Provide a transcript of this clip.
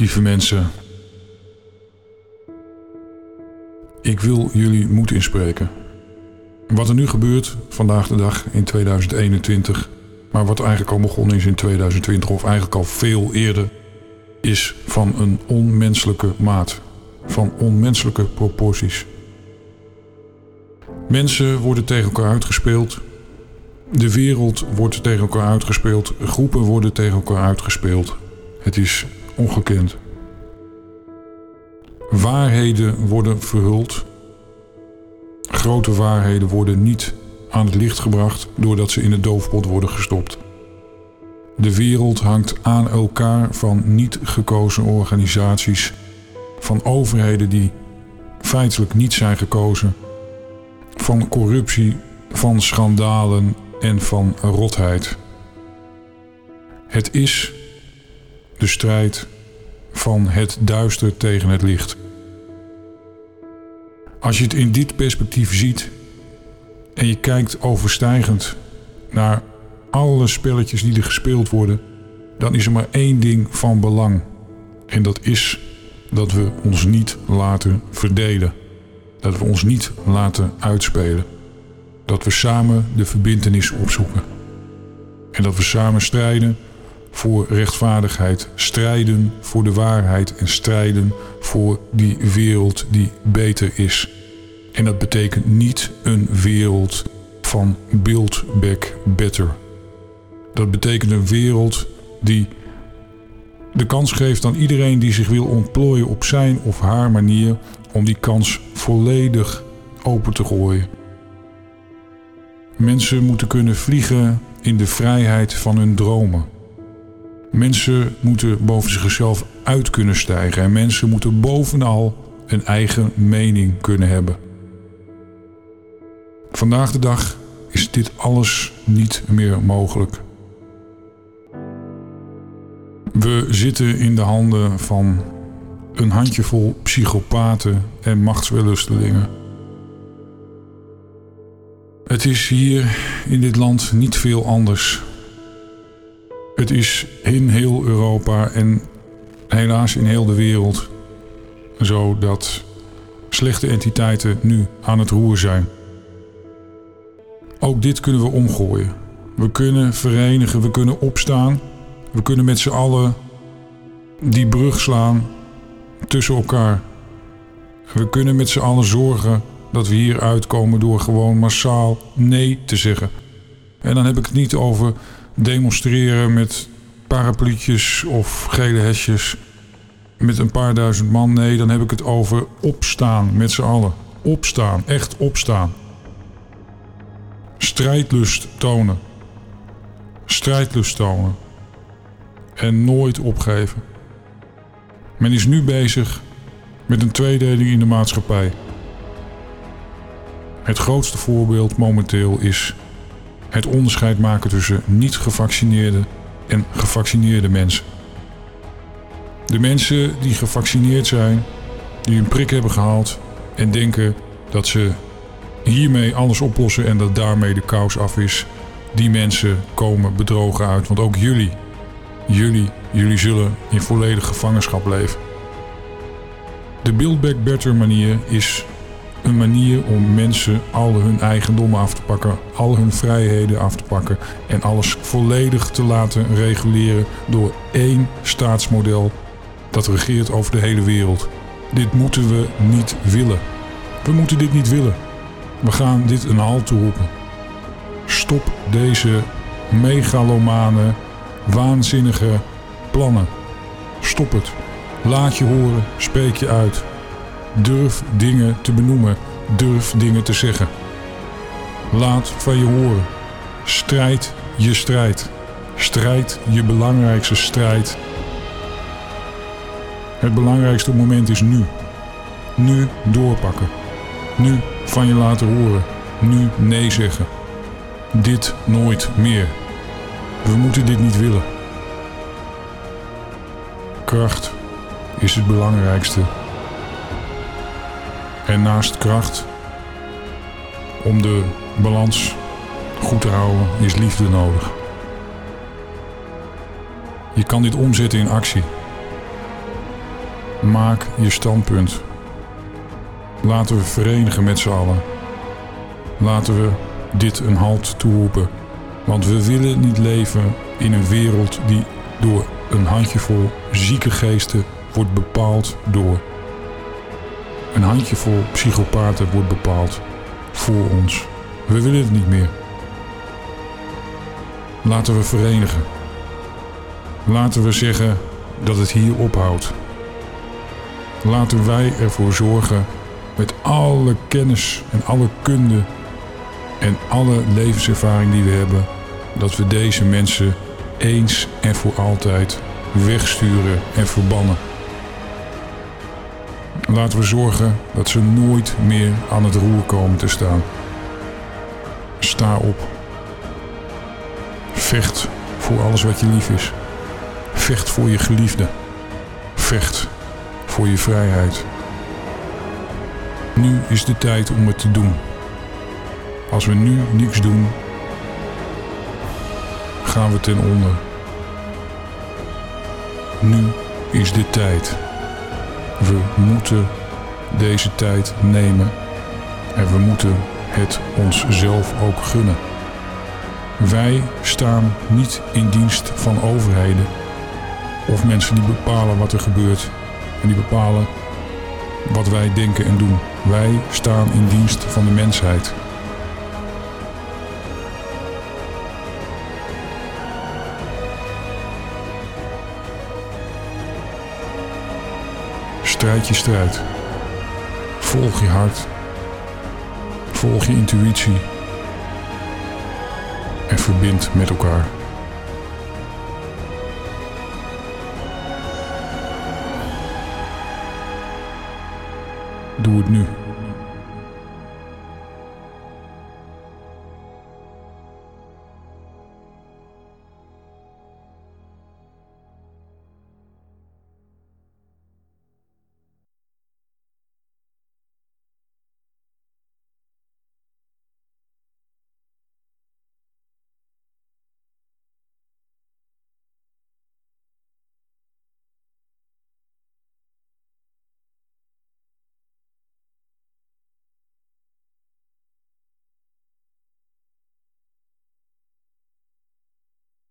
Lieve mensen, ik wil jullie moed inspreken. Wat er nu gebeurt vandaag de dag in 2021, maar wat eigenlijk al begonnen is in 2020 of eigenlijk al veel eerder, is van een onmenselijke maat, van onmenselijke proporties. Mensen worden tegen elkaar uitgespeeld. De wereld wordt tegen elkaar uitgespeeld. Groepen worden tegen elkaar uitgespeeld. Het is ongekend. Waarheden worden verhuld. Grote waarheden worden niet aan het licht gebracht doordat ze in de doofpot worden gestopt. De wereld hangt aan elkaar van niet gekozen organisaties, van overheden die feitelijk niet zijn gekozen, van corruptie, van schandalen en van rotheid. Het is de strijd van het duister tegen het licht. Als je het in dit perspectief ziet en je kijkt overstijgend naar alle spelletjes die er gespeeld worden, dan is er maar één ding van belang. En dat is dat we ons niet laten verdelen. Dat we ons niet laten uitspelen. Dat we samen de verbintenis opzoeken. En dat we samen strijden voor rechtvaardigheid, strijden voor de waarheid en strijden voor die wereld die beter is. En dat betekent niet een wereld van build back better. Dat betekent een wereld die de kans geeft aan iedereen die zich wil ontplooien op zijn of haar manier om die kans volledig open te gooien. Mensen moeten kunnen vliegen in de vrijheid van hun dromen. Mensen moeten boven zichzelf uit kunnen stijgen en mensen moeten bovenal een eigen mening kunnen hebben. Vandaag de dag is dit alles niet meer mogelijk. We zitten in de handen van een handjevol psychopaten en machtswellustelingen. Het is hier in dit land niet veel anders. Het is in heel Europa en helaas in heel de wereld zo dat slechte entiteiten nu aan het roer zijn. Ook dit kunnen we omgooien. We kunnen verenigen, we kunnen opstaan. We kunnen met z'n allen die brug slaan tussen elkaar. We kunnen met z'n allen zorgen dat we hier uitkomen door gewoon massaal nee te zeggen. En dan heb ik het niet over demonstreren met parapluutjes of gele hesjes met een paar duizend man. Nee, dan heb ik het over opstaan met z'n allen. Opstaan, echt opstaan. Strijdlust tonen. Strijdlust tonen. En nooit opgeven. Men is nu bezig met een tweedeling in de maatschappij. Het grootste voorbeeld momenteel is het onderscheid maken tussen niet-gevaccineerde en gevaccineerde mensen. De mensen die gevaccineerd zijn, die een prik hebben gehaald en denken dat ze hiermee alles oplossen en dat daarmee de kous af is, die mensen komen bedrogen uit. Want ook jullie, jullie, jullie zullen in volledig gevangenschap leven. De Build Back Better manier is een manier om mensen al hun eigendommen af te pakken, al hun vrijheden af te pakken en alles volledig te laten reguleren door één staatsmodel dat regeert over de hele wereld. Dit moeten we niet willen. We moeten dit niet willen. We gaan dit een halt toeroepen. Stop deze megalomane, waanzinnige plannen. Stop het. Laat je horen, spreek je uit. Durf dingen te benoemen. Durf dingen te zeggen. Laat van je horen. Strijd je strijd. Strijd je belangrijkste strijd. Het belangrijkste moment is nu. Nu doorpakken. Nu van je laten horen. Nu nee zeggen. Dit nooit meer. We moeten dit niet willen. Kracht is het belangrijkste en naast kracht, om de balans goed te houden, is liefde nodig. Je kan dit omzetten in actie. Maak je standpunt. Laten we verenigen met z'n allen. Laten we dit een halt toeroepen. Want we willen niet leven in een wereld die door een handjevol zieke geesten wordt bepaald door. Een handjevol psychopaten wordt bepaald voor ons. We willen het niet meer. Laten we verenigen. Laten we zeggen dat het hier ophoudt. Laten wij ervoor zorgen met alle kennis en alle kunde en alle levenservaring die we hebben, dat we deze mensen eens en voor altijd wegsturen en verbannen. Laten we zorgen dat ze nooit meer aan het roer komen te staan. Sta op. Vecht voor alles wat je lief is. Vecht voor je geliefde. Vecht voor je vrijheid. Nu is de tijd om het te doen. Als we nu niks doen, gaan we ten onder. Nu is de tijd. We moeten deze tijd nemen en we moeten het onszelf ook gunnen. Wij staan niet in dienst van overheden of mensen die bepalen wat er gebeurt en die bepalen wat wij denken en doen. Wij staan in dienst van de mensheid. Strijd je strijd. Volg je hart. Volg je intuïtie. En verbind met elkaar. Doe het nu.